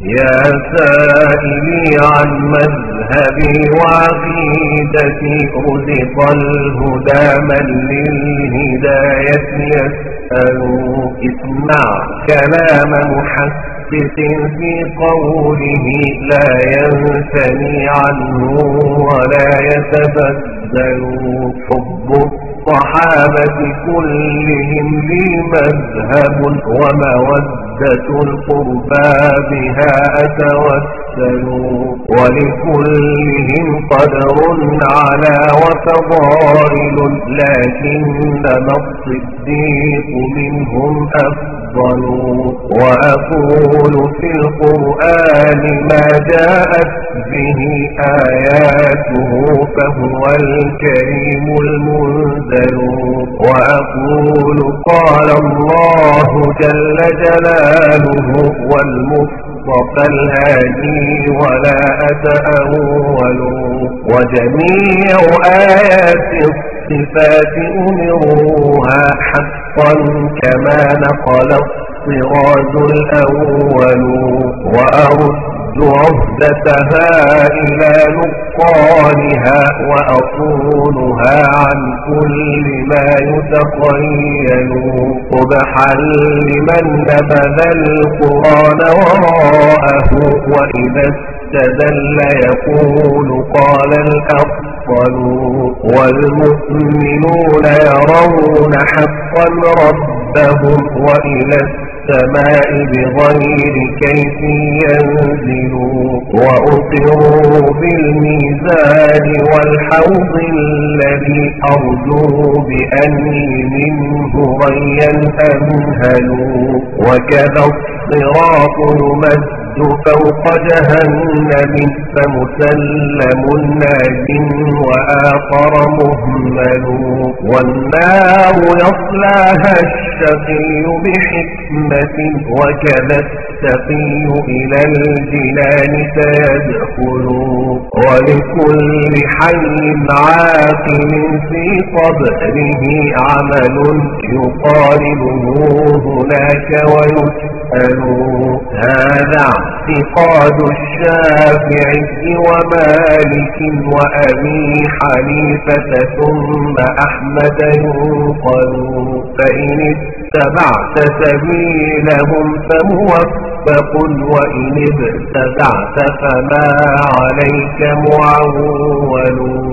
يا سائلي عن مذهبي وعقيدتي رزق الهدى من للهداية يسأل. اسمع كلام محسس في قوله لا ينثني عنه ولا يتبدل. حب الصحابة كلهم لي مذهب ومودة. القربى بها أتوسل ولكلهم قدر على وفضائل لكنما الصديق منهم أفضل. وأقول في القرآن ما جاءت به آياته فهو الكريم المنزل وأقول قال الله جل جلاله والمصطفى الهادي ولا أتأول. وجميع آيات الصفات أمروها حقا كما نقل الطراز الأول. وأرد عهدتها إلى نقالها وأصولها عن كل ما يتخيل. قبحا لمن نبذ القرآن وراءه وإذا استدل يقول قال الأفضل. والمؤمنون يرون حقا ربهم وإلى السماء بغير كيف ينزلوا وأقروا بالميزان والحوض الذي أرجو بأني منه غيا أمهلوا وكذا الصراط يمد فوق جهنم فمسلم ناج وآخر مهمل والنار يصلاها الشقي بحكمة وكذا التقي إلى الجنان سيدخل. ولكل حي عاقل في قبره عمل يقاربه هناك ويسأل. هذا اعتقاد الشافعي ومالك وأبي حنيفة ثم أحمد ينقل فإن اتبعت سبيلهم فموفق وإن ابتدعت فما عليك معول.